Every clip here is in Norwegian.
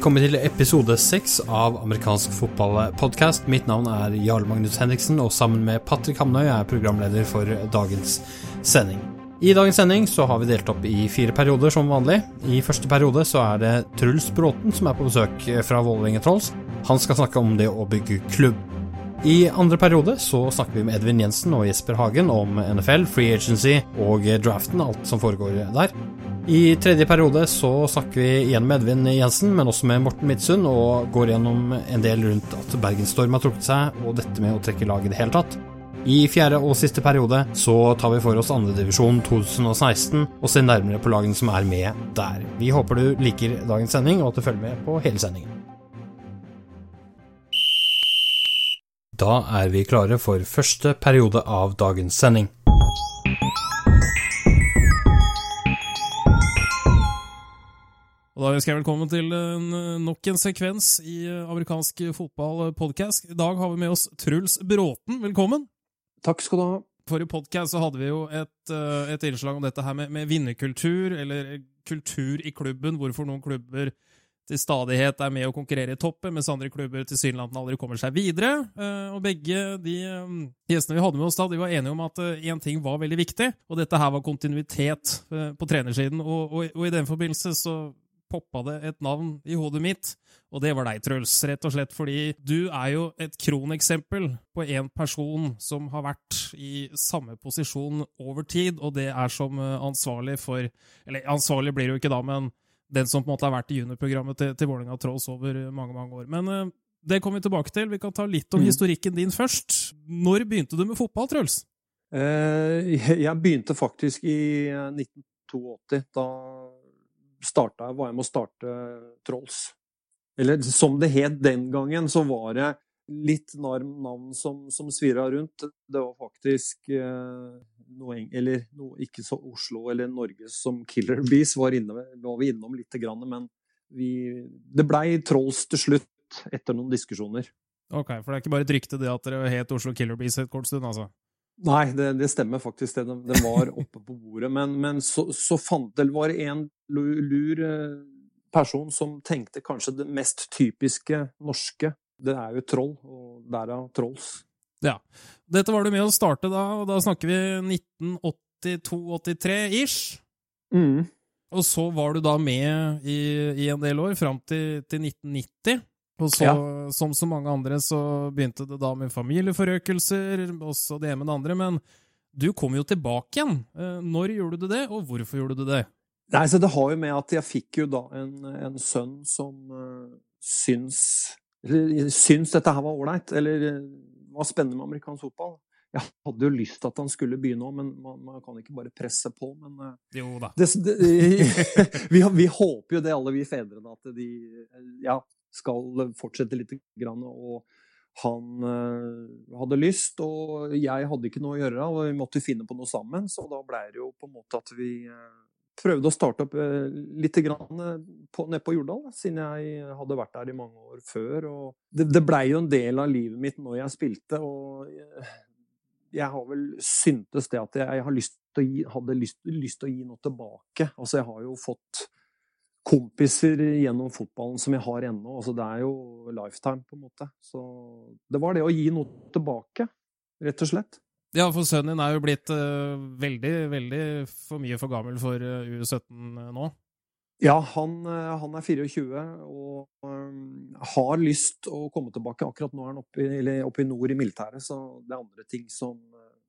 Velkommen til episode seks av amerikansk fotballpodkast. Mitt navn er Jarl Magnus Henriksen, og sammen med Patrick Hamnøy er jeg programleder for dagens sending. I dagens sending så har vi delt opp i fire perioder som vanlig. I første periode så er det Truls Bråten som er på besøk fra Vålerenga Trolls. Han skal snakke om det å bygge klubb. I andre periode så snakker vi med Edvin Jensen og Jesper Hagen om NFL, free agency og draften, alt som foregår der. I tredje periode så snakker vi igjen med Edvin Jensen, men også med Morten Midtsund, og går gjennom en del rundt at Bergensstorm har trukket seg, og dette med å trekke lag i det hele tatt. I fjerde og siste periode så tar vi for oss andredivisjon 2016 og ser nærmere på lagene som er med der. Vi håper du liker dagens sending, og at du følger med på hele sendingen. Da er vi klare for første periode av dagens sending. Og da ønsker jeg velkommen til nok en sekvens i amerikansk fotballpodkast. I dag har vi med oss Truls Bråten. Velkommen. Takk skal du ha. Forrige podkast hadde vi jo et, et, innslag om dette her med, med vinnerkultur, eller kultur i klubben. Hvorfor noen klubber til stadighet er med å konkurrere i toppen, mens andre klubber tilsynelatende aldri kommer seg videre. Og begge de gjestene vi hadde med oss da, de var enige om at én ting var veldig viktig, og dette her var kontinuitet på trenersiden. Og, og, og i den forbindelse så poppa det et navn i hodet mitt, og det var deg, Truls. Rett og slett fordi du er jo et kroneksempel på en person som har vært i samme posisjon over tid, og det er som ansvarlig for Eller ansvarlig blir det jo ikke da, men den som på en måte har vært i juniorprogrammet til, til Vålerenga Trolls over mange mange år. Men uh, det kommer vi tilbake til. Vi kan ta litt om mm. historikken din først. Når begynte du med fotball, Truls? Uh, jeg begynte faktisk i 1982. Da starta var jeg med å starte Trolls. Eller som det het den gangen, så var det litt navn som, som svira rundt. Det var faktisk eh, noe, eller noe, ikke så Oslo eller Norge som Killer Bees var, inne, var vi innom lite grann, men vi, det blei Trolls til slutt, etter noen diskusjoner. Ok, For det er ikke bare et rykte det at dere het Oslo Killer Bees et kort stund, altså? Nei, det, det stemmer faktisk. Det, det var oppe på bordet. Men, men så, så, fant det var en lur person som tenkte kanskje det mest typiske norske. Det er jo troll, og derav Trolls. Ja. Dette var du med å starte da, og da snakker vi 1982-83-ish. Mm. Og så var du da med i, i en del år, fram til, til 1990. Og så, ja. som så mange andre, så begynte det da med familieforøkelser, også det ene med det andre. Men du kom jo tilbake igjen. Når gjorde du det, og hvorfor gjorde du det? Nei, så Det har jo med at jeg fikk jo da en, en sønn som uh, syns, eller, syns dette her var ålreit, eller var spennende med amerikansk fotball. Jeg hadde jo lyst til at han skulle begynne òg, men man, man, kan ikke bare presse på. Men jo da. Det, det, vi, vi, håper jo det, alle vi fedrene, at de ja, skal fortsette litt. Grann, og han uh, hadde lyst, og jeg hadde ikke noe å gjøre, og vi måtte finne på noe sammen. Så da ble det jo på en måte at vi uh, prøvde å starte opp litt grann, nede på Jordal, siden jeg hadde vært der i mange år før. Det, det blei jo en del av livet mitt når jeg spilte, og jeg har vel syntes det at jeg lyst gi, hadde lyst, lyst, til å gi noe tilbake. Altså, jeg har jo fått kompiser gjennom fotballen som jeg har ennå. Altså, det er jo lifetime, på en måte. Så det var det å gi noe tilbake, rett og slett. Ja, for sønnen din er jo blitt uh, veldig, veldig for mye for gammel for uh, U17 nå? Ja, han, uh, han, er 24 og um, har lyst å komme tilbake. Akkurat nå er han oppe i, oppe i nord i militæret, så det er andre ting som,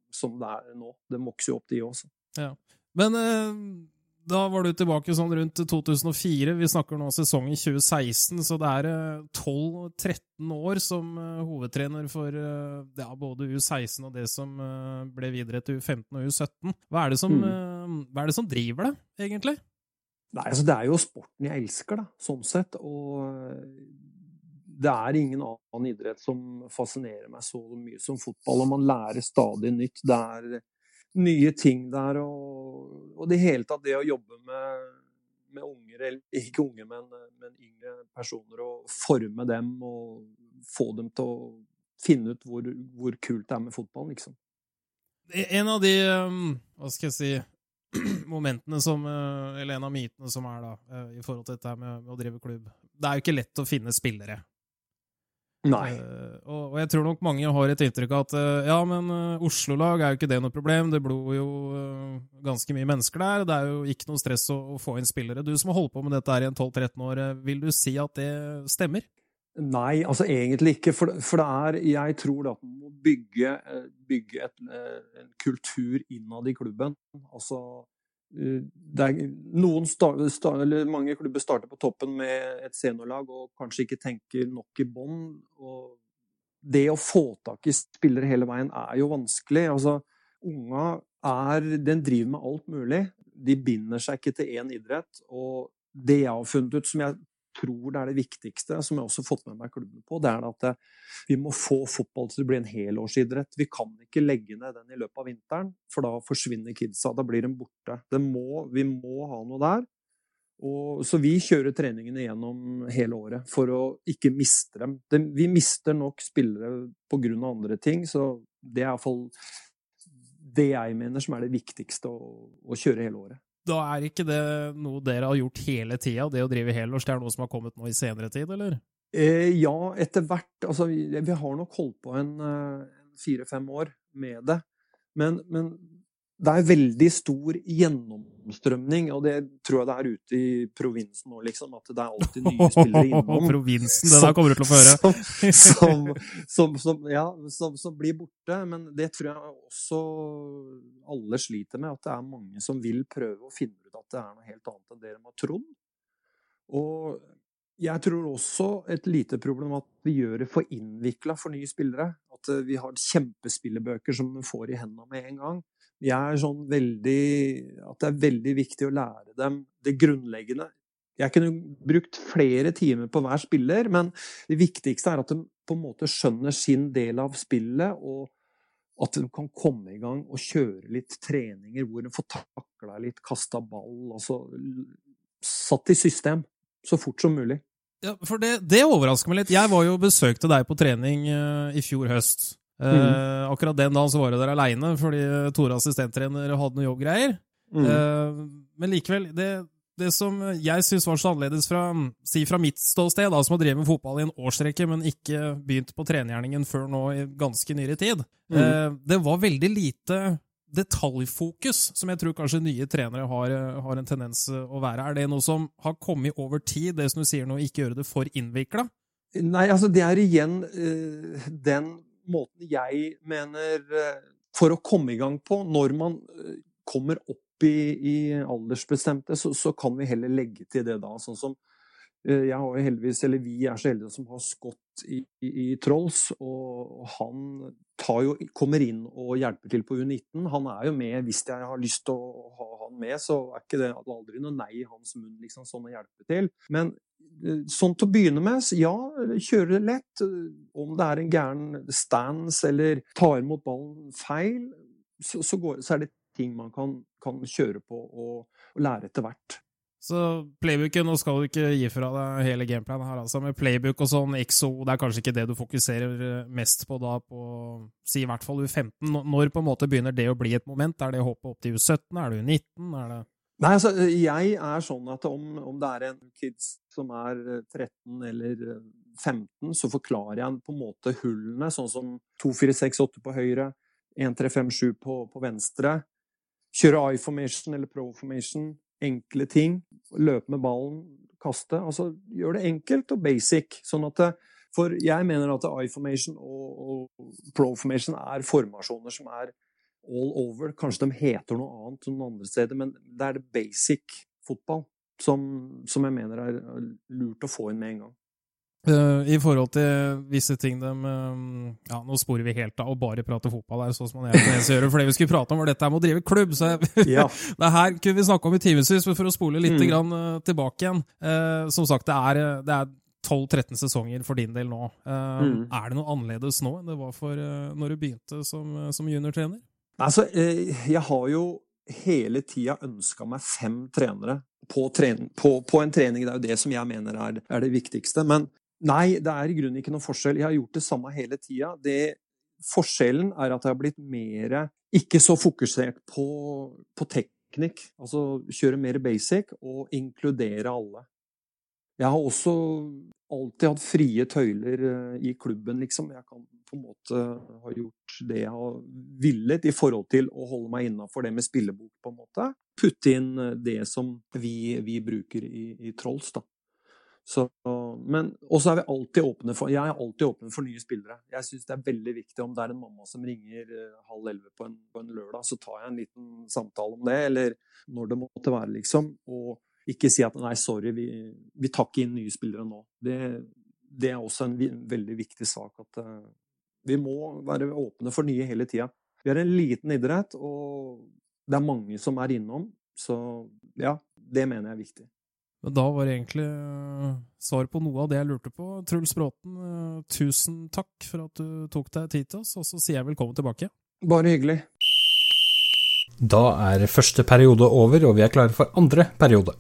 som det er nå. Det vokser jo opp, de også. Ja. Men da var du tilbake sånn rundt 2004. Vi snakker nå sesongen 2016, så det er 12-13 eh, år som eh, hovedtrener for eh, ja, både U16 og det som ble videre til U15 og U17. Hva er det som, mm. hva er det som driver det, egentlig? Nei, altså Det er jo sporten jeg elsker, da, sånn sett. Og det er ingen annen idrett som fascinerer meg så mye som fotball. Og man lærer stadig nytt. Det er nye ting der. Og, og det hele tatt det å jobbe med, med unger, eller ikke unge, men, men, yngre personer, og forme dem og få dem til å finne ut hvor, hvor kult det er med fotball, liksom. En av de, um, hva skal jeg si, momentene som uh, Eller en av mytene som er da, uh, i forhold til dette med, med å drive klubb Det er jo ikke lett å finne spillere. Nei. Uh, og, jeg tror nok mange har et inntrykk av at uh, ja, men uh, Oslo-lag er jo ikke det noe problem. Det bor jo ganske mye mennesker der. Det er jo ikke noe stress å, å få inn spillere. Du som har holdt på med dette her i en 12-13 år, vil du si at det stemmer? Nei, altså egentlig ikke. For, for det er Jeg tror at man må bygge, bygge et, en kultur innad i klubben. Altså er, noen start, start, mange klubber starter på toppen med et seniorlag og kanskje ikke tenker nok i bånn. Det å få tak i spillere hele veien er jo vanskelig. Altså, unga er Den driver med alt mulig. De binder seg ikke til én idrett. Og det jeg har funnet ut, som jeg tror det er det viktigste, som jeg også har fått med meg klubben på, det er at eh, vi må få fotball til å bli en helårsidrett. Vi kan ikke legge ned den i løpet av vinteren, for da forsvinner kidsa. Da blir de borte. Må, vi må ha noe der. Og, så vi kjører treningene gjennom hele året for å ikke miste dem. De, vi mister nok spillere pga. andre ting, så det er iallfall det jeg mener som er det viktigste å, å kjøre hele året da er ikke det noe dere har gjort hele tida, det å drive helårs? Det er noe som har kommet nå i senere tid, eller? Eh, ja, etter hvert. Altså, vi, vi, har nok holdt på en, en eh, fire-fem år med det. Men, men, det er veldig stor gjennomstrømning, og det tror jeg det er ute i provinsen nå, liksom. At det er alltid nye spillere innom. provinsen, det der kommer du til å få høre. Som, som, som, ja, som, blir borte. Men det tror jeg også alle sliter med. At det er mange som vil prøve å finne ut at det er noe helt annet enn det de har trodd. Og jeg tror også et lite problem at vi gjør det for innvikla for nye spillere. At vi har kjempespillebøker som vi får i hendene med en gang jeg er sånn veldig At det er veldig viktig å lære dem det grunnleggende. Jeg kunne brukt flere timer på hver spiller, men det viktigste er at de på en måte skjønner sin del av spillet, og at de kan komme i gang og kjøre litt treninger hvor de får takla litt, kasta ball, altså satt i system så fort som mulig. Ja, for det, det overrasker meg litt. Jeg var jo besøkte deg på trening uh, i fjor høst. Mm. Uh, akkurat den dagen så var jeg der aleine fordi Tore assistenttrener hadde noe jobbgreier. Mm. Uh, men likevel, det, det som jeg syns var så annerledes fra, si fra mitt ståsted, da, som har drevet med fotball i en årsrekke, men ikke begynt på trenergjerningen før nå i ganske nyere tid, mm. uh, det var veldig lite detaljfokus, som jeg tror kanskje nye trenere har, har, en tendens å være. Er det noe som har kommet over tid, det som du sier nå, ikke gjøre det for innvikla? Nei, altså det er igjen den måten jeg mener eh, For å komme i gang på, når man eh, kommer opp i, i aldersbestemte, så, så, kan vi heller legge til det da. Sånn som eh, jeg har heldigvis, eller Vi er så heldige som har Scott i, i, i Trolls, og han jo, kommer inn og hjelper til på U19. Han er jo med hvis jeg har lyst til å ha han med, så er ikke det aldri noe nei i hans munn, liksom, sånn å hjelpe til. Men Sånn til å begynne med, ja, kjøre lett. Om det er en gæren stance eller tar imot ballen feil, så, så, går, så er det ting man kan, kan kjøre på og, og, lære etter hvert. Så playbooken, nå skal du ikke gi fra deg hele gameplanen her, altså, med playbook og sånn, XO, det er kanskje ikke det du fokuserer mest på da, på si i hvert fall U15. Når på en måte begynner det å bli et moment? Er det håpet opp til U17? Er det U19? Er det Nei, altså, jeg er sånn at om, om, det er en kids som er 13 eh, eller 15, eh, så forklarer jeg på en måte hullene, sånn som 2-4-6-8 på høyre, 1-3-5-7 på, på venstre. Kjøre I-formation eller pro-formation. Enkle ting. Løpe med ballen, kaste. Altså gjør det enkelt og basic. Sånn at det, For jeg mener at I-formation og, og pro-formation er formasjoner som er all over. Kanskje de heter noe annet noen andre steder, men det er det basic fotball som, som jeg mener er lurt å få inn med en gang. Uh, I forhold til visse ting de uh, Ja, nå sporer vi helt av og bare prater fotball her, sånn som man gjør. For det vi skulle prate om, var dette med å drive klubb. Så ja. det her kunne vi snakke om i timevis, for å spole litt mm. grann, uh, tilbake igjen. som sagt, det er, det er 12-13 sesonger for din del nå. Mm. Er det noe annerledes nå enn det var for når du begynte som, som juniortrener? Altså, jeg har jo hele tida ønska meg fem trenere på, trening, på, på, en trening. Det er jo det som jeg mener er, er, det viktigste. Men nei, det er i grunnen ikke noen forskjell. Jeg har gjort det samme hele tida. Forskjellen er at jeg har blitt mer ikke så fokusert på, på teknikk. Altså kjøre mer basic og inkludere alle. Jeg har også alltid hatt frie tøyler eh, i klubben, liksom. Jeg kan på en måte har gjort det jeg har villet i forhold til å holde meg innafor det med spillebok, på en måte. Putte inn eh, det som vi, vi bruker i, i Trolls, da. Så, men også er vi alltid åpne for Jeg er alltid åpen for nye spillere. Jeg syns det er veldig viktig om det er en mamma som ringer eh, halv elleve på, på, en lørdag, så tar jeg en liten samtale om det, eller når det måtte være, liksom. Og ikke si at nei, sorry, vi, vi tar ikke inn nye spillere nå. Det, det er også en veldig viktig sak. at uh, Vi må være åpne for nye hele tida. Vi er en liten idrett, og det er mange som er innom. Så ja, det mener jeg er viktig. Men da var det egentlig uh, svar på noe av det jeg lurte på. Truls Bråten, uh, tusen takk for at du tok deg tid til oss, og så sier jeg velkommen tilbake. Bare hyggelig. Da er første periode over, og vi er klare for andre periode.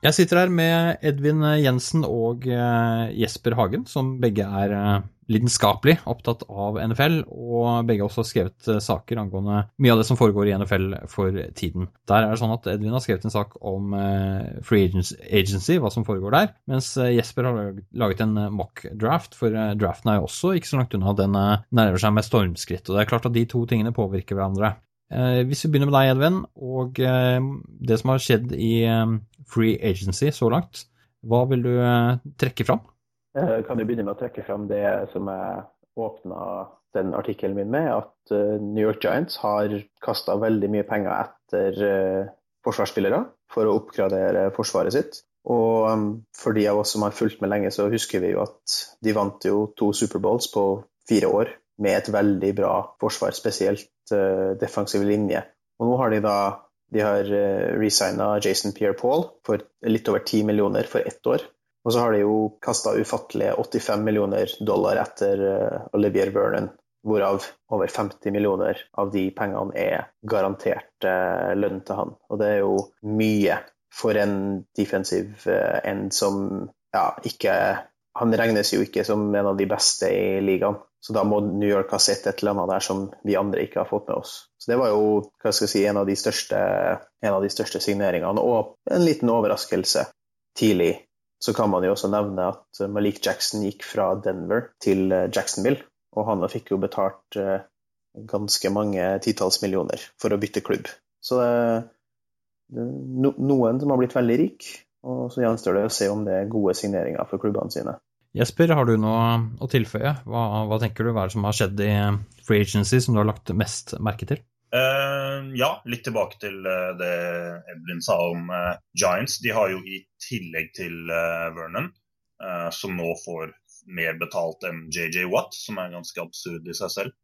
Jeg sitter her med Edvin Jensen og eh, Jesper Hagen, som begge er eh, lidenskapelig opptatt av NFL, og begge også har skrevet eh, saker angående mye av det som foregår i NFL for tiden. Der er det sånn at Edvin har skrevet en sak om Free Agency, hva som foregår der, mens Jesper har laget en mock draft, for draften er jo også ikke så langt unna. Den nærmer seg med stormskritt, og det er klart at de to tingene påvirker hverandre. Hvis vi begynner med deg, Edvin, og det som har skjedd i free agency så langt. Hva vil du eh, trekke fram? Kan jo begynne med å trekke fram det som jeg åpna den artikkelen min med, at eh, New York Giants har kasta veldig mye penger etter eh, forsvarsspillere for å oppgradere forsvaret sitt. Og for de av oss som har fulgt med lenge, så husker vi jo at de vant jo to Superbowls på fire år med et veldig bra forsvar, spesielt defensiv linje. Og nå har de da de har uh, resigna Jason Pierre-Paul for litt over 10 millioner for ett år. Og så har de jo kasta ufattelige 85 millioner dollar etter uh, Olivier Vernon, hvorav over 50 millioner av de pengene er garantert uh, lønn til han. Og det er jo mye for en defensiv end som ja, ikke Han regnes jo ikke som en av de beste i ligaen. Så da må New York ha sett et eller annet der som vi andre ikke har fått med oss. Så det var jo hva skal jeg si, en, av de største, av de største signeringene, og en liten overraskelse tidlig. Så kan man jo også nevne at Malik Jackson gikk fra Denver til Jacksonville, og han fikk jo betalt eh, ganske mange titalls millioner for å bytte klubb. Så det, det er noen som har blitt veldig rik, og så gjenstår det å se om det er gode signeringer for klubbene sine. Jesper, har du noe å tilføye? Hva, hva, tenker du hva er det som har skjedd i Free Agency som du har lagt mest merke til? Uh, ja, litt tilbake til uh, det Edvin sa om uh, Giants. De har jo i tillegg til Vernon, som nå får mer betalt enn JJ Watt, som er ganske absurd i seg selv.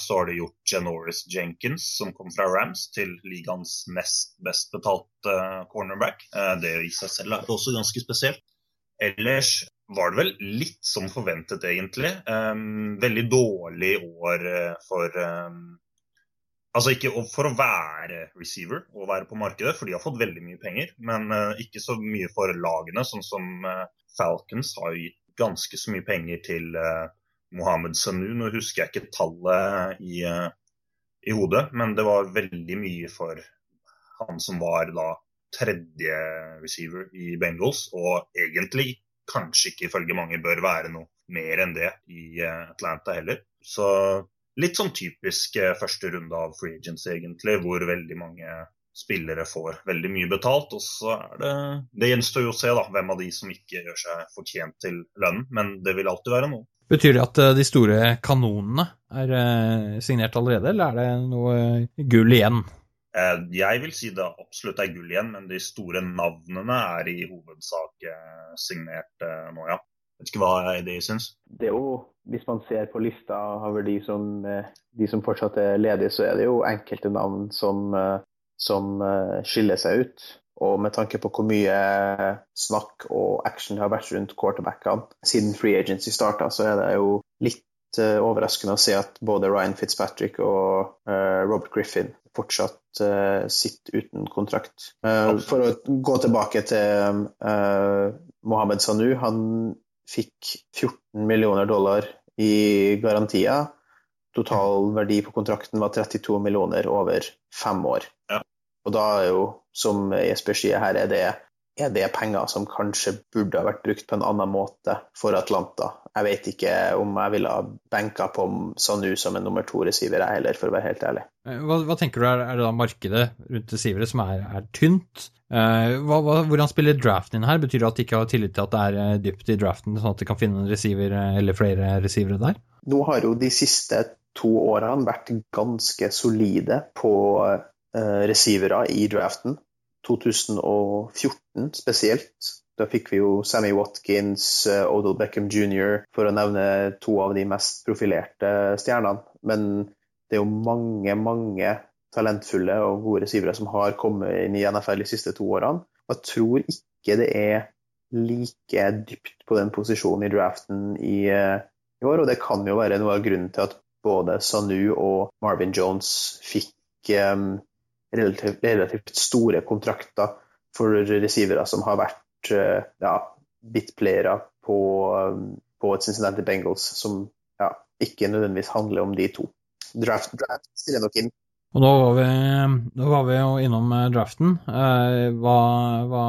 så har de gjort Janoris Jenkins, som kom fra Rams, til ligaens nest best betalte cornerback. det i seg selv er også ganske spesielt. Ellers var det vel litt som forventet, egentlig. Um, veldig dårlig år eh, for um, Altså ikke for å være receiver og være på markedet, for de har fått veldig mye penger. Men uh, ikke så mye for lagene, sånn som uh, Falcons har gitt ganske så mye penger til uh, Mohammed Sanu. Nå husker jeg ikke tallet i, i, hodet, men det var veldig mye for han som var da tredje receiver i Bengals, og egentlig kanskje ikke ifølge mange bør være noe mer enn det i eh, Atlanta heller. Så litt sånn typisk eh, første runde av free agency, egentlig, hvor veldig mange spillere får veldig mye betalt. Og så er det Det gjenstår jo å se da, hvem av de som ikke gjør seg fortjent til lønnen, men det vil alltid være noe. Betyr det at eh, de store kanonene er signert allerede, eller er det noe gull igjen? Eh, jeg vil si det absolutt er gull igjen, men de store navnene er i hovedsak eh, signert eh, nå, ja. Vet ikke hva de syns? Det er jo, Hvis man ser på lista over de som, de som fortsatt er ledige, så er det jo enkelte navn som, som skiller seg ut. Og med tanke på hvor mye snakk og action det har vært rundt quarterbackene siden free agency starta, så er det jo litt overraskende å se at både Ryan Fitzpatrick og Robert Griffin fortsatt uh, sitter uten kontrakt. for å gå tilbake til Mohammed Sanu, han fikk 14 millioner dollar i garantier. Total verdi på kontrakten var 32 millioner over fem år. Ja. Og da er jo, som Jesper sier her, er det, er det penger som kanskje burde ha vært brukt på en annen måte for Atlanta. Jeg vet ikke om jeg ville ha benka på Sanu som en nummer to-receiver, jeg heller, for å være helt ærlig. Eh, hva, hva tenker du er, er, det da markedet rundt receivere som er, er tynt? Eh, hva, hva, hvordan spiller draften inn her? Betyr det at de ikke har tillit til at det er eh, dypt i draften, sånn at de kan finne en receiver eh, eller flere receivere der? Nå har jo de siste to årene vært ganske solide på uh, receivere i draften. 2014 spesielt. Da fikk vi jo Sammy Watkins, Odal Odell Beckham jr., for å nevne to av de mest profilerte stjernene. Men det er jo mange, mange talentfulle og gode receivere som har kommet inn i NFL de siste to årene. Og jeg tror ikke det er like dypt på den posisjonen i draften i, uh, i år, og det kan jo være noe av grunnen til at både Sanu og Marvin Jones fikk um, relativt, relativt, store kontrakter for receivere som har vært uh, ja, bitplayere på, på et Cincinnati Bengals, som ja, ikke nødvendigvis handler om de to. Draft, draft stiller nok inn og nå var, vi, nå var vi, jo innom eh, draften. Eh, hva, hva,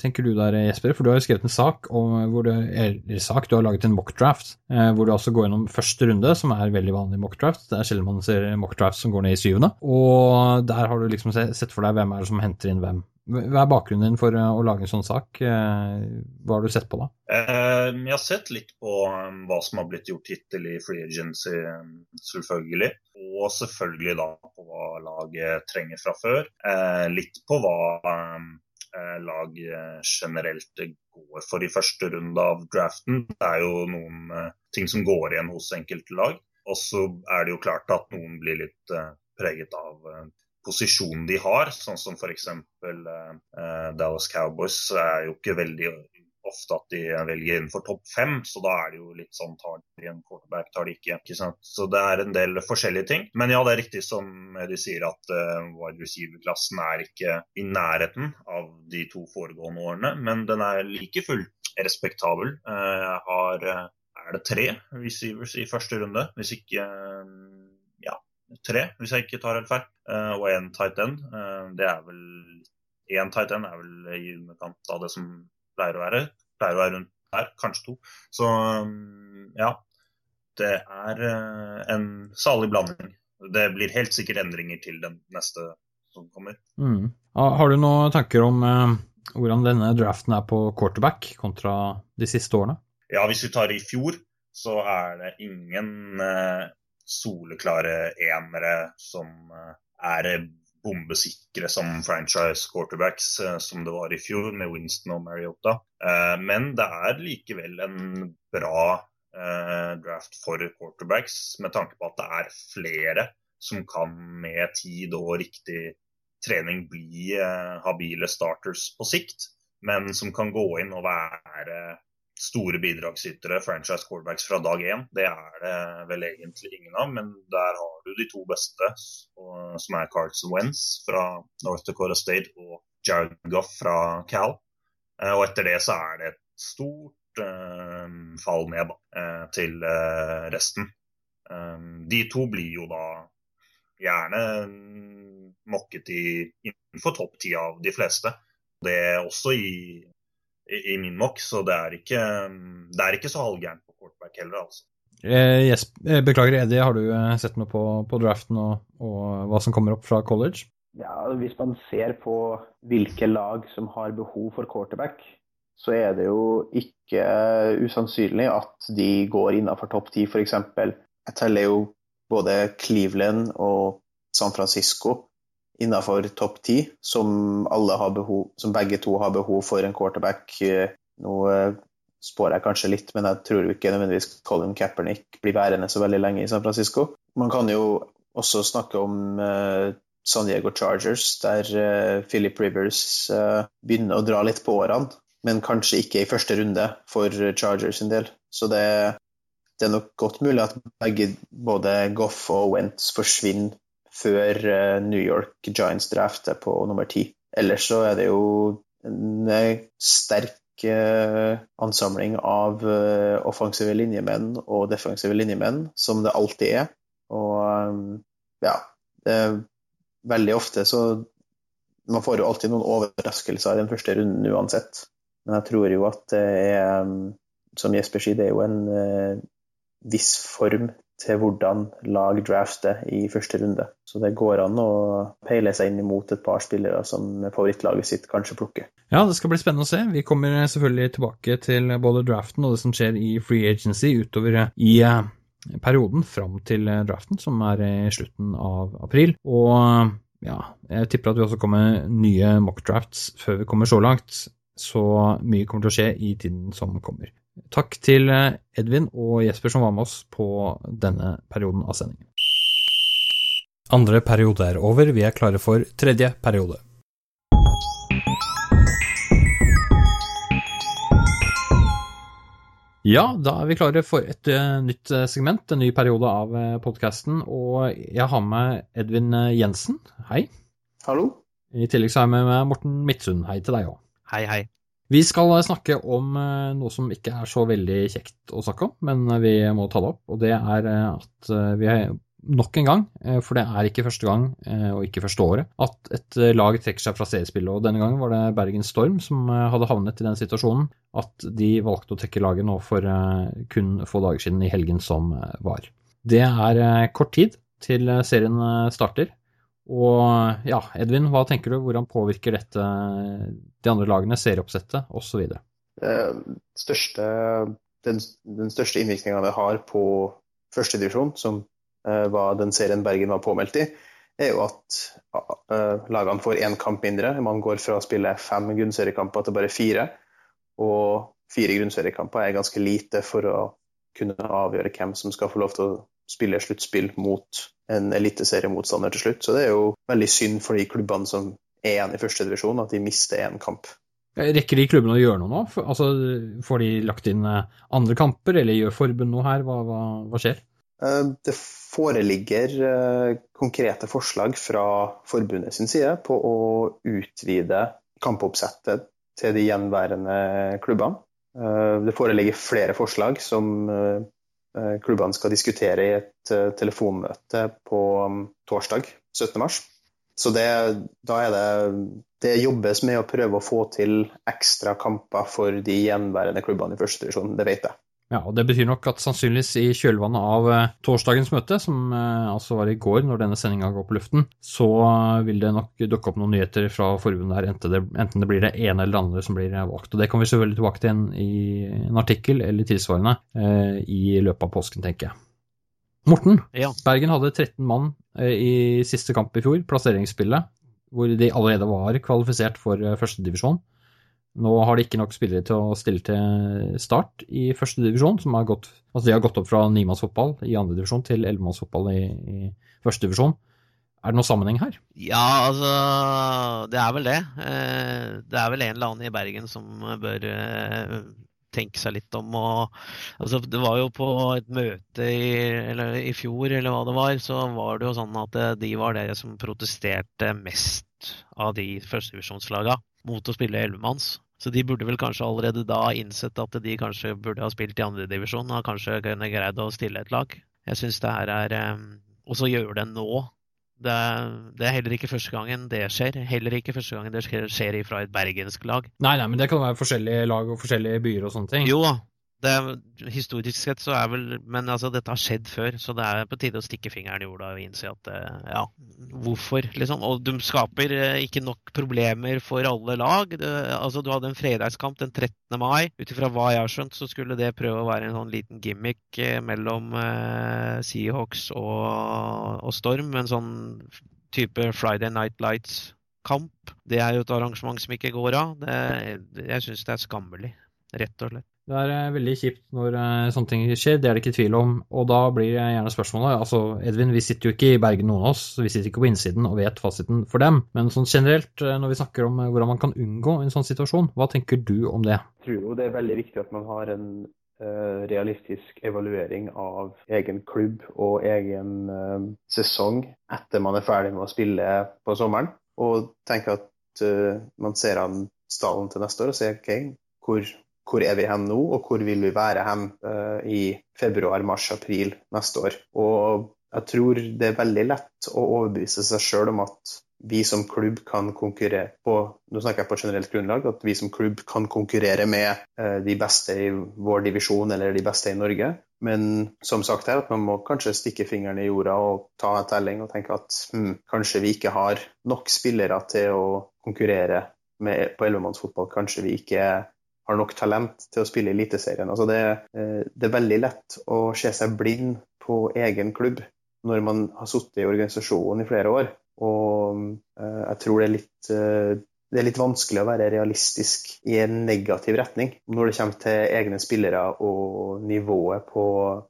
tenker du der, Jesper? For du har jo skrevet en sak, du, eller sak, du har laget en mockdraft, eh, hvor du altså går gjennom første runde, som er veldig vanlig mockdraft. Det er sjelden man ser mockdrafts som går ned i syvende. Og der har du liksom sett for deg hvem er det som henter inn hvem. Hva er bakgrunnen din for å lage en sånn sak? Hva har du sett på da? Jeg har sett litt på hva som har blitt gjort hittil i Free Agency, selvfølgelig. Og selvfølgelig da på hva laget trenger fra før. Eh, litt på hva eh, lag generelt går for i første runde av draften. Det er jo noen eh, ting som går igjen hos enkelte lag. Og så er det jo klart at noen blir litt eh, preget av eh, posisjonen de har, sånn som f.eks. Eh, Dallas Cowboys er jo ikke veldig ofte at de velger innenfor topp fem, så da er det jo litt sånn tar de en quarterback, tar de ikke. ikke sant? Så det er en del forskjellige ting. Men ja, det er riktig som de sier at uh, wide receiver-klassen er ikke i nærheten av de to foregående årene, men den er like fullt respektabel. Uh, jeg har uh, er det tre receivers i første runde, hvis ikke tre, hvis jeg ikke tar helt feil, og én tight end. Det er vel Én tight end er vel i underkant av det som pleier å være. Pleier å være rundt der, kanskje to. Så um, ja. Det er uh, en salig blanding. Det blir helt sikkert endringer til den neste som kommer. Mm. Har du noen tanker om hvordan denne draften er på quarterback kontra de siste årene? Ja, hvis vi tar i fjor, så er det ingen soleklare enere som er bombesikre som franchise quarterbacks eh, som det var i fjor med Winston og Mariota. Eh, men det er likevel en bra eh, draft for quarterbacks med tanke på at det er flere som kan med tid og riktig trening bli habile starters på sikt, men som kan gå inn og være store bidragsytere, franchise quarterbacks fra dag én. Det er det vel egentlig ingen av, men der har du de to beste, som er Carlson Wentz fra North Dakota State og Jared Goff fra Cal. Eh, og etter det så er det et stort uh, fall ned uh, til uh, resten. de to blir jo da gjerne mokket i, innenfor topp ti av de fleste. Det også i i, i min mock, så det er ikke, det er ikke så halvgærent på quarterback heller, altså. Eh, yes. Eh, beklager, Eddie, har du eh, sett noe på, på draften og, og, hva som kommer opp fra college? Ja, Hvis man ser på hvilke lag som har behov for quarterback, så er det jo ikke usannsynlig at de går innenfor topp ti, f.eks. Jeg teller jo både Cleveland og San Francisco innenfor topp ti, som, som, begge to har behov for en quarterback. Nå eh, spår jeg kanskje litt, men jeg tror ikke nødvendigvis Colin Kaepernick blir værende så veldig lenge i San Francisco. Man kan jo også snakke om uh, San Diego Chargers, der uh, Philip Rivers uh, begynner å dra litt på årene, men kanskje ikke i første runde for Chargers sin del. Så det, det er nok godt mulig at begge, både Goff og Wentz forsvinner før uh, New York Giants draft er på nummer ti. Ellers så er det jo en sterk ansamling av offensive linjemenn og defensive linjemenn, som det alltid er. Og ja, det veldig ofte så Man får jo alltid noen overraskelser i den første runden uansett. Men jeg tror jo at det er, um, som Jesper sier, det er jo en viss form til hvordan lag drafter i første runde. Så det går an å peile seg inn imot et par spillere som favorittlaget sitt kanskje plukker. Ja, det skal bli spennende å se. Vi kommer selvfølgelig tilbake til både draften og det som skjer i free agency utover i uh, perioden fram til draften, som er i slutten av april. Og ja, jeg tipper at vi også kommer nye mock drafts før vi kommer så langt. Så mye kommer til å skje i tiden som kommer. Takk til Edvin og Jesper som var med oss på denne perioden av sendingen. Andre periode er over, vi er klare for tredje periode. Ja, da er vi klare for et uh, nytt uh, segment, en ny periode av eh, podkasten. Og jeg har med Edvin Jensen. Hei. Hallo. I tillegg så har jeg med meg Morten Midtsund. Hei til deg òg. Hei, hei. Vi skal snakke om noe som ikke er så veldig kjekt å snakke om, men vi må ta det opp. Og det er at vi nok en gang, eh, for det er ikke første gang eh, og ikke første året, at et eh, lag trekker seg fra seriespillet. Og denne gangen var det Bergen Storm som hadde havnet i den situasjonen at de valgte å trekke laget nå for kun få dager siden i helgen som var. Det er kort tid til serien starter. Og ja, Edvin, hva tenker du? Hvordan påvirker dette de andre lagene, serieoppsettet osv.? Største, den, den største innvirkninga det har på førstedivisjon, som uh, var den serien Bergen var påmeldt i, er jo at uh, lagene får én kamp mindre. Man går fra å spille fem grunnseriekamper til bare fire. Og fire grunnseriekamper er ganske lite for å kunne avgjøre hvem som skal få lov til å spille sluttspill mot en eliteseriemotstander til slutt. Så det er jo veldig synd for de klubbene som er igjen i førstedivisjon, at de mister én kamp. Rekker de klubbene å gjøre noe nå? Altså, får de lagt inn andre kamper, eller gjør forbund noe her? Hva, hva, hva skjer? Eh, det foreligger eh, konkrete forslag fra forbundet sin side på å utvide kampoppsettet til de gjenværende klubbene. Eh, det foreligger flere forslag som klubbene skal diskutere i et telefonmøte på torsdag, torsdag 17.3. Så det, da er det Det jobbes med å prøve å få til ekstra kamper for de gjenværende klubbene i første divisjon, det vet jeg. Ja, og Det betyr nok at sannsynligvis i kjølvannet av uh, torsdagens møte, som uh, altså var i går når denne sendinga går på luften, så vil det nok dukke opp noen nyheter fra forbundet her, enten det, enten det, blir det ene eller det andre som blir valgt. Og Det kommer vi selvfølgelig tilbake til en, i en artikkel eller tilsvarende i løpet av påsken, tenker jeg. Morten, ja. Bergen hadde 13 mann i siste kamp i fjor, plasseringsspillet, hvor de allerede var kvalifisert for førstedivisjon. Nå har de ikke nok spillere til å stille til start i første divisjon, som har gått, altså de har gått opp fra nimannsfotball i andre divisjon til ellevemannsfotball i, i første divisjon. Er det noen sammenheng her? Ja, altså Det er vel det. Eh, det er vel en eller annen i Bergen som bør eh, tenke seg litt om. Og, altså, det var jo på et møte i, eller, i fjor, eller hva det var, så var det jo sånn at eh, de var dere som protesterte mest av de førstedivisjonslagene mot å spille ellevemanns. Så de burde vel kanskje allerede da innsett at de kanskje burde ha spilt i andredivisjon og kanskje kunne greid å stille et lag. Jeg syns det her er eh, Og så gjør det nå. Det, det, er heller ikke første gangen det skjer. Heller ikke første gangen det skjer fra et bergensk lag. Nei, nei, men det kan være forskjellige lag og forskjellige byer og sånne ting. Jo da, det, historisk sett så er vel Men altså, dette har skjedd før, så det er på tide å stikke fingeren i jorda og innse at eh, ja, hvorfor, liksom. Og de skaper eh, ikke nok problemer for alle lag. Det, altså, du hadde en fredagskamp den 13. mai. Ut ifra hva jeg har skjønt, så skulle det prøve å være en sånn liten gimmick eh, mellom eh, Seahawks og, og Storm. En sånn type Friday Night Lights-kamp. Det er jo et arrangement som ikke går av. Det, jeg syns det er skammelig rett og slett. Det er eh, veldig kjipt når eh, sånne ting skjer, det er det ikke tvil om. Og da blir gjerne spørsmålet Altså, Edvin, vi sitter jo ikke i Bergen, noen av oss. Vi sitter ikke på innsiden og vet fasiten for dem. Men sånn generelt, eh, når vi snakker om hvordan man kan unngå en sånn situasjon, hva tenker du om det? Jeg tror jo det er veldig viktig at man har en realistisk evaluering av egen klubb og egen sesong etter man er ferdig med å spille på sommeren. Og tenker at man ser an stallen til neste år og sier OK, hvor hvor er vi hen nå, og hvor vil vi være hen uh, i februar, mars, april neste år. Og jeg tror det er veldig lett å overbevise seg sjøl om at vi som klubb kan konkurrere på nå snakker jeg på generelt grunnlag, at vi som klubb kan konkurrere med uh, de beste i vår divisjon eller de beste i Norge. Men som sagt her, at man må kanskje stikke fingeren i jorda og ta en telling og tenke at hm, kanskje vi ikke har nok spillere til å konkurrere med, på ellevemannsfotball. Kanskje vi ikke har nok talent til å spille i Eliteserien. Altså det, eh, det, er veldig lett å se seg blind på egen klubb når man har sittet i organisasjonen i flere år. Og eh, jeg tror det er litt eh, det er litt vanskelig å være realistisk i en negativ retning når det kommer til egne spillere og nivået på,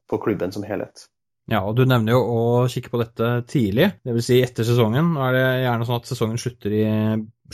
på klubben som helhet. Ja, og Du nevner jo å kikke på dette tidlig, dvs. Si etter sesongen. Nå er det gjerne sånn at sesongen slutter i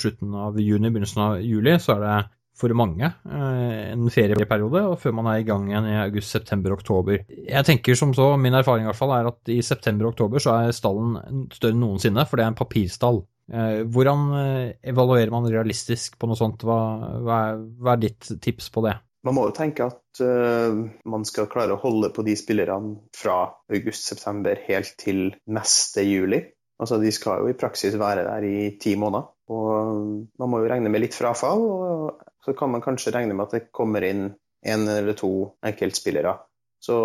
slutten av juni, begynnelsen av juli. Så er det for mange eh, en ferieperiode, og før man er i gang igjen i august, september, oktober. Jeg tenker som så, min erfaring i hvert fall er at i september og oktober så er stallen større enn noensinne, for det er en papirstall. Eh, hvordan eh, evaluerer man realistisk på noe sånt? Hva, hva, er, hva er, ditt tips på det? Man må jo tenke at uh, man skal klare å holde på de spillerne fra august-september helt til neste juli. Altså, De skal jo i praksis være der i ti måneder. Og man må jo regne med litt frafall. og så kan man kanskje regne med at det kommer inn en eller to enkeltspillere. Så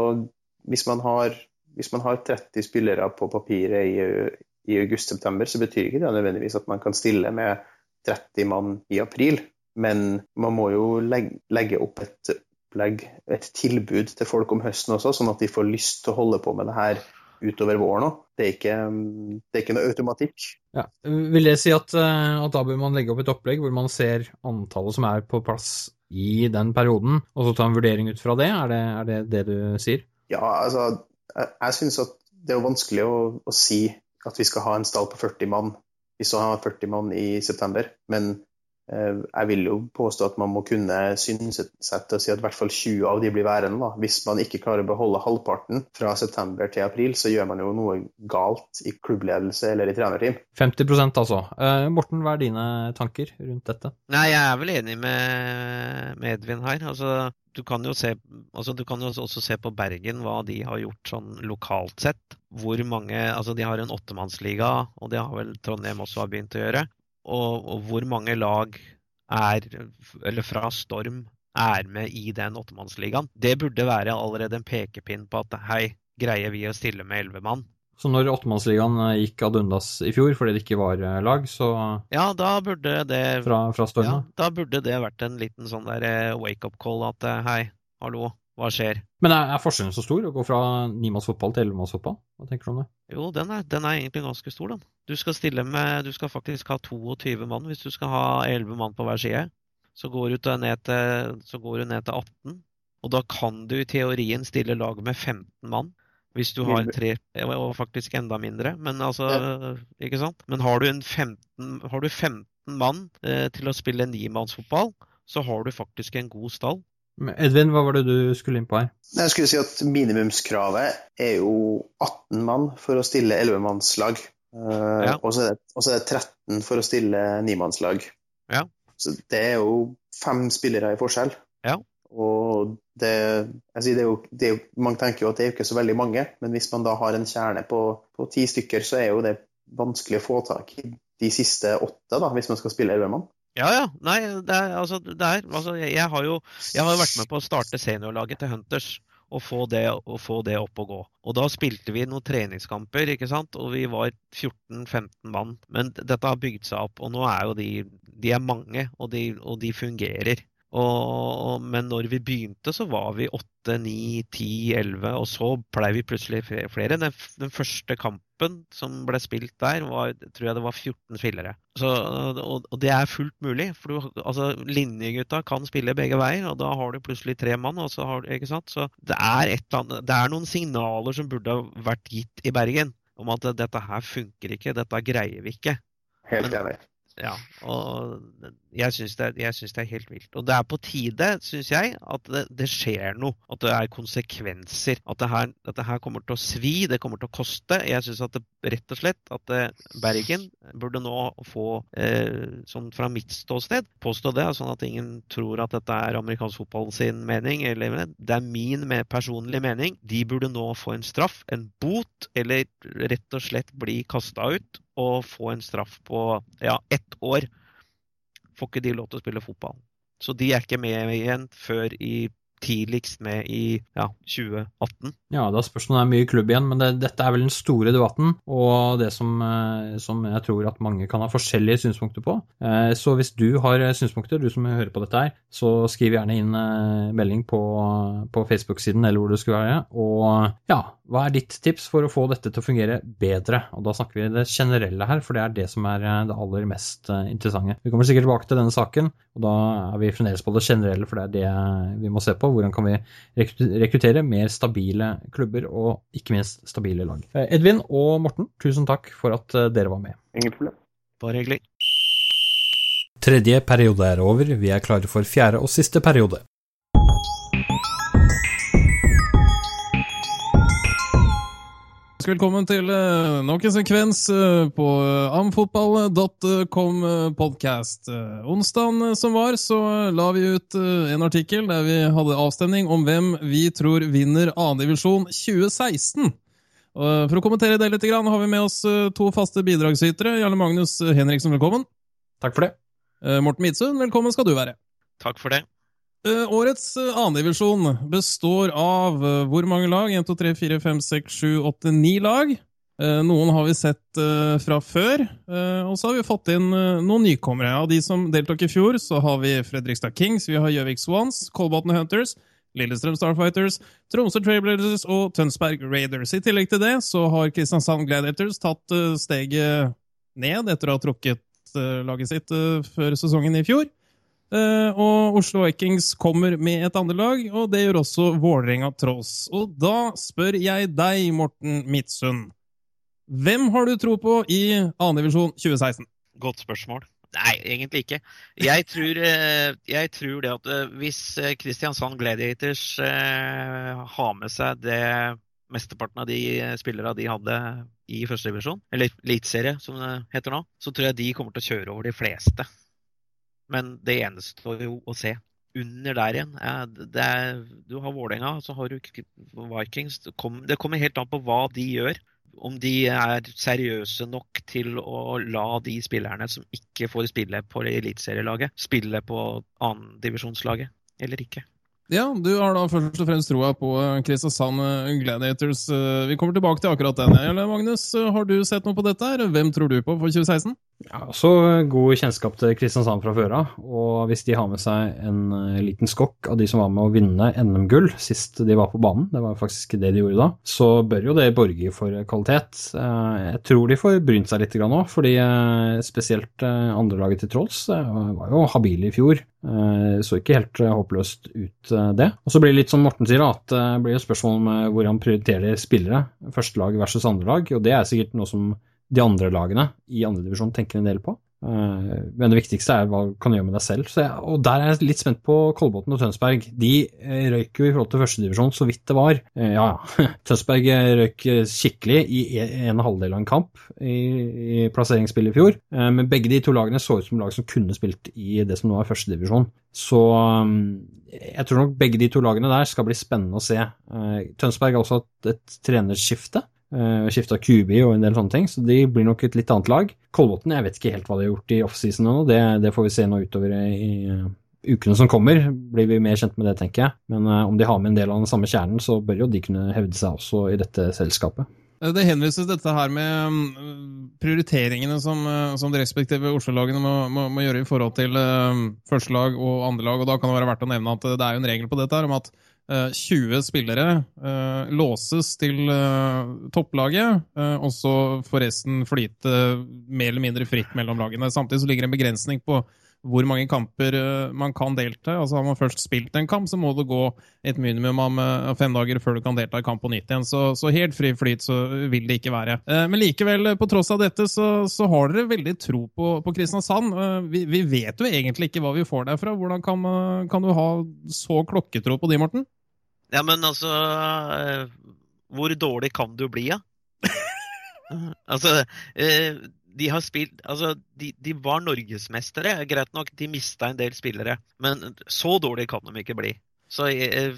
hvis man har, hvis man har 30 spillere på papiret i, i august-september, så betyr ikke det nødvendigvis at man kan stille med 30 mann i april. Men man må jo legge, legge opp et opplegg, et tilbud til folk om høsten også, sånn at de får lyst til å holde på med det her utover våren òg. Det, det, er ikke noe automatikk. Ja. Vil det si at, eh, at, da bør man legge opp et opplegg hvor man ser antallet som er på plass i den perioden, og så ta en vurdering ut fra det? Er det er det, det, du sier? Ja, altså jeg, jeg syns at det er vanskelig å, å, si at vi skal ha en stall på 40 mann vi har 40 mann i september. Men jeg vil jo påstå at man må kunne synsette og si at i hvert fall 20 av de blir værende. Da. Hvis man ikke klarer å beholde halvparten fra september til april, så gjør man jo noe galt i klubbledelse eller i trenerteam. 50 altså. Uh, Morten, hva er dine tanker rundt dette? Nei, Jeg er vel enig med, med Edvin her. Altså, du kan, jo se, altså, du kan jo også se på Bergen hva de har gjort sånn lokalt sett. Hvor mange, altså De har en åttemannsliga, og det har vel Trondheim også har begynt å gjøre og, og hvor mange lag er, eller fra Storm er med i den åttemannsligaen. Det burde være allerede en pekepinn på at hei, greier vi å stille med elleve mann? Så når åttemannsligaen eh, gikk ad undas i fjor fordi det ikke var eh, lag, så Ja, da burde det Fra, fra? Ja, da burde det vært en liten sånn der eh, wake-up call at hei, hallo, hva skjer? Men er, er forskjellen så stor, å gå fra nimannsfotball til ellevemannsfotball? Hva tenker du om det? Jo, den er, den er, egentlig ganske stor, den. Du skal stille med Du skal faktisk ha 22 mann hvis du skal ha 11 mann på hver side. Så går du, ned til, så går du ned til 18. Og da kan du i teorien stille lag med 15 mann. Hvis du har tre, og faktisk enda mindre, men altså Ikke sant? Men har du, 15, har du 15 mann eh, til å spille nimannsfotball, så har du faktisk en god stall. Edvin, hva var det du skulle inn på her? Jeg skulle si at Minimumskravet er jo 18 mann for å stille 11-mannslag. Uh, ja. Og så er, er, det 13 for å stille 9-mannslag. Ja. Så det er jo fem spillere i forskjell. Ja. Og det, sier, det, er jo, det er jo, Man tenker jo at det er ikke så veldig mange, men hvis man da har en kjerne på, på ti stykker, så er jo det vanskelig å få tak i de siste åtte, da, hvis man skal spille 11 mann. Ja, ja. Nei, det er, altså, det er, altså jeg, har jo, jeg har jo vært med på å starte seniorlaget til Hunters og få, det, og få det opp og gå. Og da spilte vi noen treningskamper, ikke sant. Og vi var 14-15 mann. Men dette har bygd seg opp, og nå er jo de De er mange, og de, og de fungerer. Og, men når vi begynte, så var vi 8, 9, 10, 11, og så blei vi plutselig flere. Den, den, første kampen som ble spilt der, var, tror jeg det var 14 spillere. Så, og, og, det er fullt mulig. For du, altså, linjegutta kan spille begge veier, og da har du plutselig tre mann. Og så har, ikke sant? Så det er, et, det er noen signaler som burde ha vært gitt i Bergen om at dette her funker ikke, dette greier vi ikke. Helt enig. Ja, og jeg syns det, det, er helt vilt. Og det er på tide, syns jeg, at det, det, skjer noe. At det er konsekvenser. At det, her, at det her kommer til å svi, det kommer til å koste. Jeg syns rett og slett at eh, Bergen burde nå få, eh, sånn fra mitt ståsted, påstå det, sånn at ingen tror at dette er amerikansk fotball sin mening. Eller, det er min personlige mening. De burde nå få en straff, en bot, eller rett og slett bli kasta ut og få en straff på ja, ett år, får ikke de lov til å spille fotball. Så de er ikke med igjen før i tidligst med i ja, 2018. Ja, da spørs om det er mye klubb igjen, men det, dette er vel den store debatten, og det som, eh, som, jeg tror at mange kan ha forskjellige synspunkter på. Eh, så hvis du har synspunkter, du som hører på dette her, så skriv gjerne inn eh, melding på, på Facebook-siden eller hvor det skulle være. Og ja, hva er ditt tips for å få dette til å fungere bedre? Og da snakker vi det generelle her, for det er det som er det aller mest interessante. Vi kommer sikkert tilbake til denne saken, og da er vi fremdeles på det generelle, for det er det vi må se på. Hvordan kan vi rekruttere mer stabile klubber, og ikke minst stabile lag. Edvin og Morten, tusen takk for at eh, dere var med. Ingen problem. Bare hyggelig. Tredje periode er over, vi er klare for fjerde og siste periode. Velkommen til uh, nok en sekvens uh, på uh, amfotball.com podcast. Onsdagen som var, så la vi ut en artikkel der vi hadde avstemning om hvem vi tror vinner annendivisjon 2016. For å kommentere det litt har vi med oss to faste bidragsytere. Jarle Magnus Henriksen, velkommen. Takk for det. Morten Midsund, velkommen skal du være. Takk for det. Eh, årets eh, annendivisjon består av eh, hvor mange lag? 1, 2, 3, 4, 5, 6, 7, 8, 9 lag. Noen har vi sett fra før, og så har vi fått inn noen nykommere. Av de som deltok i fjor, så har vi Fredrikstad Kings, vi har Gjøvik Swans, Kolbotn Hunters, Lillestrøm Starfighters, Tromsø Trailblazers og Tønsberg Raiders. I tillegg til det så har Kristiansand Gladiators tatt steget ned etter å ha trukket laget sitt før sesongen i fjor. Uh, og Oslo Vikings kommer med et andre lag, og det gjør også Vålerenga Trolls. Og da spør jeg deg, Morten Midtsund. Hvem har du tro på i 2. divisjon 2016? Godt spørsmål. Nei, egentlig ikke. Jeg tror, eh, jeg tror det at eh, hvis Kristiansand Gladiators har med seg det mesteparten av de spillerne de hadde i første divisjon, eller eliteserie som det heter nå, så tror jeg de kommer til å kjøre over de fleste. Men det gjenstår jo å se. Under der igjen det er, Du har Vålerenga, så har du Vikings. Det kommer, det kommer helt an på hva de gjør. Om de er seriøse nok til å la de spillerne som ikke får spille på eliteserielaget, spille på annendivisjonslaget eller ikke. Ja, du har da først og fremst troa på eh, Kristiansand eh, Gladiators. Eh, vi kommer tilbake til akkurat den. Magnus, har du sett noe på dette? her? Hvem tror du på for 2016? Ja, så God kjennskap til Kristiansand fra før av. Og hvis de har med seg en liten skokk av de som var med å vinne NM-gull sist de var på banen, det var faktisk det de gjorde da, så bør jo det borge for kvalitet. Jeg tror de får brynt seg litt nå, fordi spesielt andrelaget til Trolls var jo habile i fjor. Så ikke helt håpløst ut Eh, det. Og så blir det litt som Morten sier, at det blir et spørsmål om eh, hvor han prioriterer spillere. Første lag versus andre lag, og det er sikkert noe som de andre lagene i andredivisjon tenker en del på. Eh, men det viktigste er hva du kan gjøre med deg selv. Jeg, og der er jeg litt spent på Kolbotn og Tønsberg. De eh, røyk jo i forhold til førstedivisjon så vidt det var. Eh, ja. Tønsberg røyk skikkelig i e, en halvdel av en kamp i, i plasseringsspillet i fjor. Men begge de to lagene så ut som lag som kunne spilt i det som nå er førstedivisjon. Så jeg tror nok begge de to lagene der skal bli spennende å se. Tønsberg har også hatt et trenerskifte. Uh, Skifta QB og en del sånne ting, så de blir nok et litt annet lag. Kolbotn, jeg vet ikke helt hva de har gjort i offseason ennå, det, det, får vi se nå utover i uh, ukene som kommer. Blir vi mer kjent med det, tenker jeg. Men uh, om de har med en del av den samme kjernen, så bør jo de kunne hevde seg også i dette selskapet. Eh, det henvises dette her med mm, prioriteringene som, eh, som de respektive Oslo-lagene må, må, må, gjøre i forhold til uh, førstelag og andrelag. Og da kan det være verdt å nevne at det er jo en regel på dette her om at 20 spillere uh, låses til topplaget, og så får resten flyte mer eller mindre fritt mellom lagene. Samtidig så ligger det en begrensning på hvor mange kamper eh, man kan delta. Altså Har man først spilt en kamp, så må det gå et minimum av eh, fem dager før du kan delta i kamp på nytt igjen. Så, så helt fri flyt så vil det ikke være. Eh, men likevel, på tross av dette, så, så har dere veldig tro på, på Kristiansand. Vi, vi, vet jo egentlig ikke hva vi får derfra. Hvordan kan, kan du ha så klokketro på de, Morten? Ja, men altså Hvor dårlig kan du bli, da? Ja? altså, de har spilt Altså, de, de var norgesmestere. Greit nok, de mista en del spillere. Men så dårlig kan de ikke bli. Så jeg,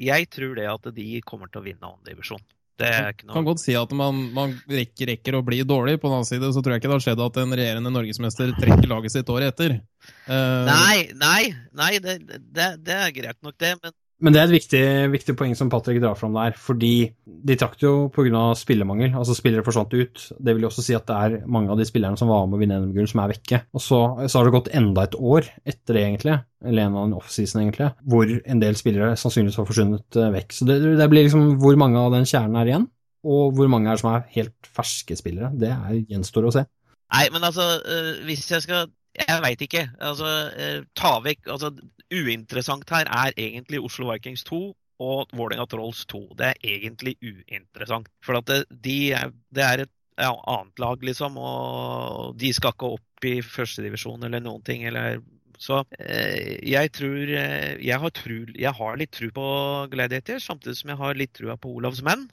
jeg tror det at de kommer til å vinne annen divisjon. Det er ikke noe... kan godt si at man, man rekker, rekker, å bli dårlig. På den annen side så tror jeg ikke det har skjedd at en regjerende norgesmester trekker laget sitt året etter. Uh... Nei, nei, nei det, det, det, er greit nok, det. Men men det er et viktig, viktig, poeng som Patrick drar fram der, fordi de trakk det jo pga. spillemangel. Altså spillere forsvant ut. Det vil jo også si at det er mange av de spillerne som var med å vinne NM-gull, som er vekke. Og så, så, har det gått enda et år etter det, egentlig, eller en av den offseason, egentlig, hvor en del spillere sannsynligvis har forsvunnet eh, vekk. Så det, det, blir liksom hvor mange av den kjernen er igjen, og hvor mange er som er helt ferske spillere. Det er, gjenstår å se. Nei, men altså, øh, hvis jeg skal jeg veit ikke. Altså, eh, ta vekk altså, Uinteressant her er egentlig Oslo Vikings 2 og Vålerenga Trolls 2. Det er egentlig uinteressant. For at det, de er, det er et ja, annet lag, liksom, og de skal ikke opp i førstedivisjon eller noen ting. Eller, så eh, jeg tror eh, jeg har, tru, jeg har litt tru på Gladiator, samtidig som jeg har litt trua på Olavs menn.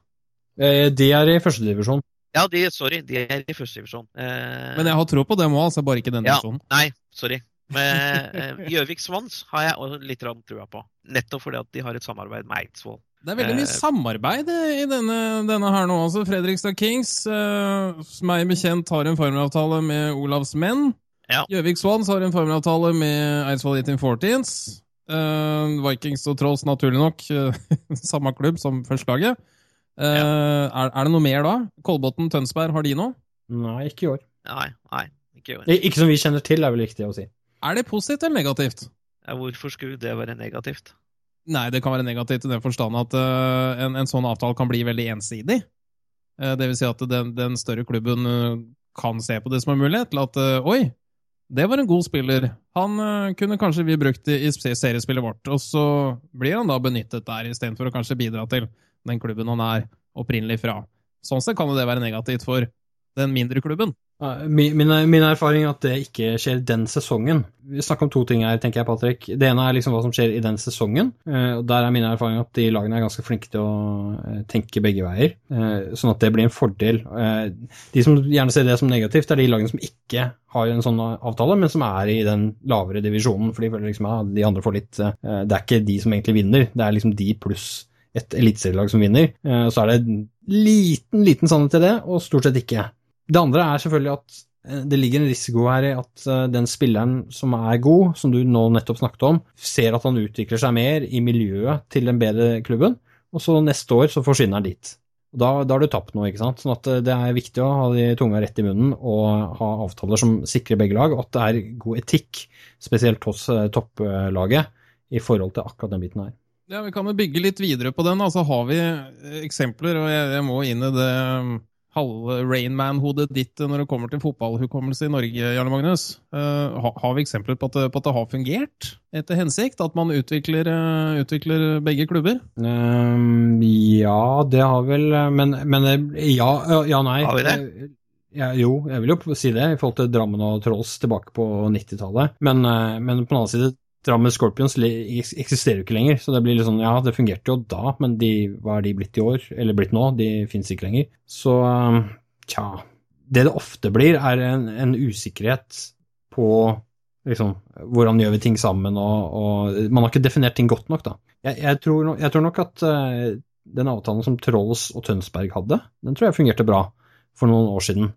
De er i førstedivisjon. Ja, de, sorry, de er i første divisjon. Eh, Men jeg har tro på dem òg, altså bare ikke den ja, divisjonen. Nei, sorry. Men Gjøvik eh, Swans har jeg litt trua på. Nettopp fordi at de har et samarbeid med Eidsvoll. Det er veldig mye eh, samarbeid i denne, denne, her nå også. Fredrikstad Kings, eh, meg bekjent, har en formelavtale med Olavs menn. Gjøvik ja. Swans har en formelavtale med Eidsvoll 1814s. Eh, Vikings og Trolls, naturlig nok, samme klubb som førstelaget. Ja. Eh, er, er, det noe mer da? Kolbotn, Tønsberg, har de noe? Nei, ikke i år. Nei, nei, ikke i år. Ikke som vi kjenner til, er vel riktig å si. Er det positivt eller negativt? Ja, hvorfor skulle det være negativt? Nei, det kan være negativt i den forstand at uh, en, en, sånn avtale kan bli veldig ensidig. Uh, det vil si at den, den større klubben uh, kan se på det som en mulighet til at oi, det var en god spiller. Han kunne kanskje vi brukt i, i seriespillet vårt, og så blir han da benyttet der istedenfor å kanskje bidra til den klubben han er opprinnelig fra. Sånn sett kan det være negativt for den mindre klubben. Min, min, erfaring er at det ikke skjer den sesongen. Vi snakker om to ting her, tenker jeg, Patrick. Det ene er liksom hva som skjer i den sesongen. Eh, og Der er min erfaring at de lagene er ganske flinke til å eh, tenke begge veier. Eh, sånn at det blir en fordel. De som gjerne ser det som negativt, er de lagene som ikke har en sånn avtale, men som er i den lavere divisjonen. For de føler liksom at ja, de andre får litt Det er ikke de som egentlig vinner, det er liksom de pluss et eliteserielag som vinner. Eh, så er det en liten, liten sannhet til det, og stort sett ikke. Det andre er selvfølgelig at eh, det ligger en risiko her i at eh, den spilleren som er god, som du nå nettopp snakket om, ser at han utvikler seg mer i miljøet til den bedre klubben, og så neste år så forsvinner han dit. Da, da har du tapt noe, ikke sant. Sånn at det er viktig å ha de tunga rett i munnen og ha avtaler som sikrer begge lag, og at det er god etikk, spesielt hos topplaget, i forhold til akkurat den biten her. Ja, Vi kan jo bygge litt videre på den. Altså Har vi eh, eksempler, og jeg, jeg må inn i det um, halve Rainman-hodet ditt når det kommer til fotballhukommelse i Norge, Jarle Magnus. Uh, har vi eksempler på at, det, på at, det, har fungert etter hensikt? At man utvikler, uh, utvikler begge klubber? Um, ja, det har vel Men, men ja, ja, nei. Har vi det? Ja, jo, jeg vil jo si det, i forhold til Drammen og Trolls tilbake på 90-tallet. Men, men, på den annen side, Drammen Scorpions eksisterer jo ikke lenger, så det blir litt sånn ja, det fungerte jo da, men de, hva er de blitt i år, eller blitt nå? De fins ikke lenger. Så um, tja Det det ofte blir, er en, en usikkerhet på liksom, hvordan gjør vi ting sammen, og, og, man har ikke definert ting godt nok, da. Jeg, jeg, tror, jeg tror, nok at uh, den avtalen som Trolls og Tønsberg hadde, den tror jeg fungerte bra for noen år siden,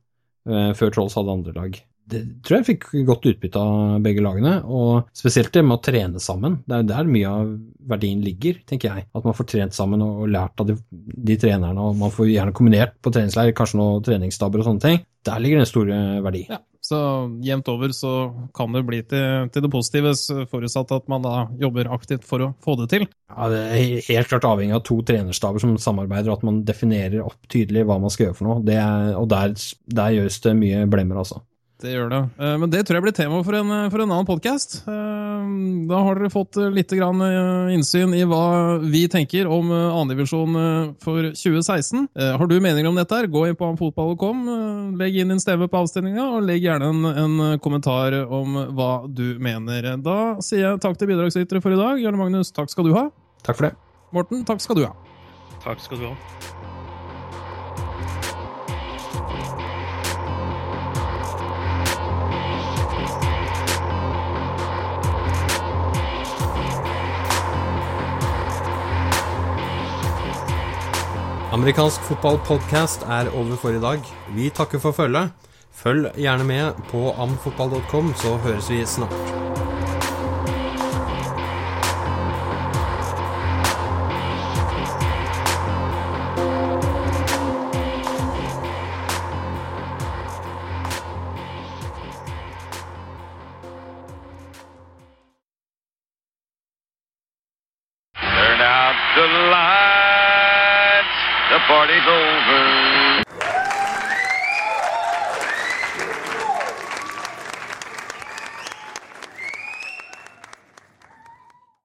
uh, før Trolls hadde andre lag det tror jeg fikk godt utbytte av begge lagene, og spesielt det med å trene sammen. Det er der mye av verdien ligger, tenker jeg. At man får trent sammen og, lært av de, de, trenerne, og man får gjerne kombinert på treningsleir, kanskje noen treningsstaber og sånne ting. Der ligger den store verdi. Ja. Så jevnt over så kan det bli til, til, det positive, forutsatt at man da jobber aktivt for å få det til. Ja, Det er helt klart avhengig av to trenerstaber som samarbeider, og at man definerer opp tydelig hva man skal gjøre for noe. Er, og der, der gjøres det mye blemmer, altså. Det gjør det. Eh, men det tror jeg blir tema for en, for en annen podkast. Eh, da har dere fått litt grann innsyn i hva vi tenker om annendivisjon for 2016. Har du meninger om dette, her, gå inn på fotball.com, legg inn din stemme på avstemninga, og legg gjerne en, en, kommentar om hva du mener. Da sier jeg takk til bidragsytere for i dag. Jarle Magnus, takk skal du ha. Takk for det. Morten, takk skal du ha. Takk skal du ha. Amerikansk fotballpodkast er over for i dag. Vi takker for følget. Følg gjerne med på amfotball.com, så høres vi snart.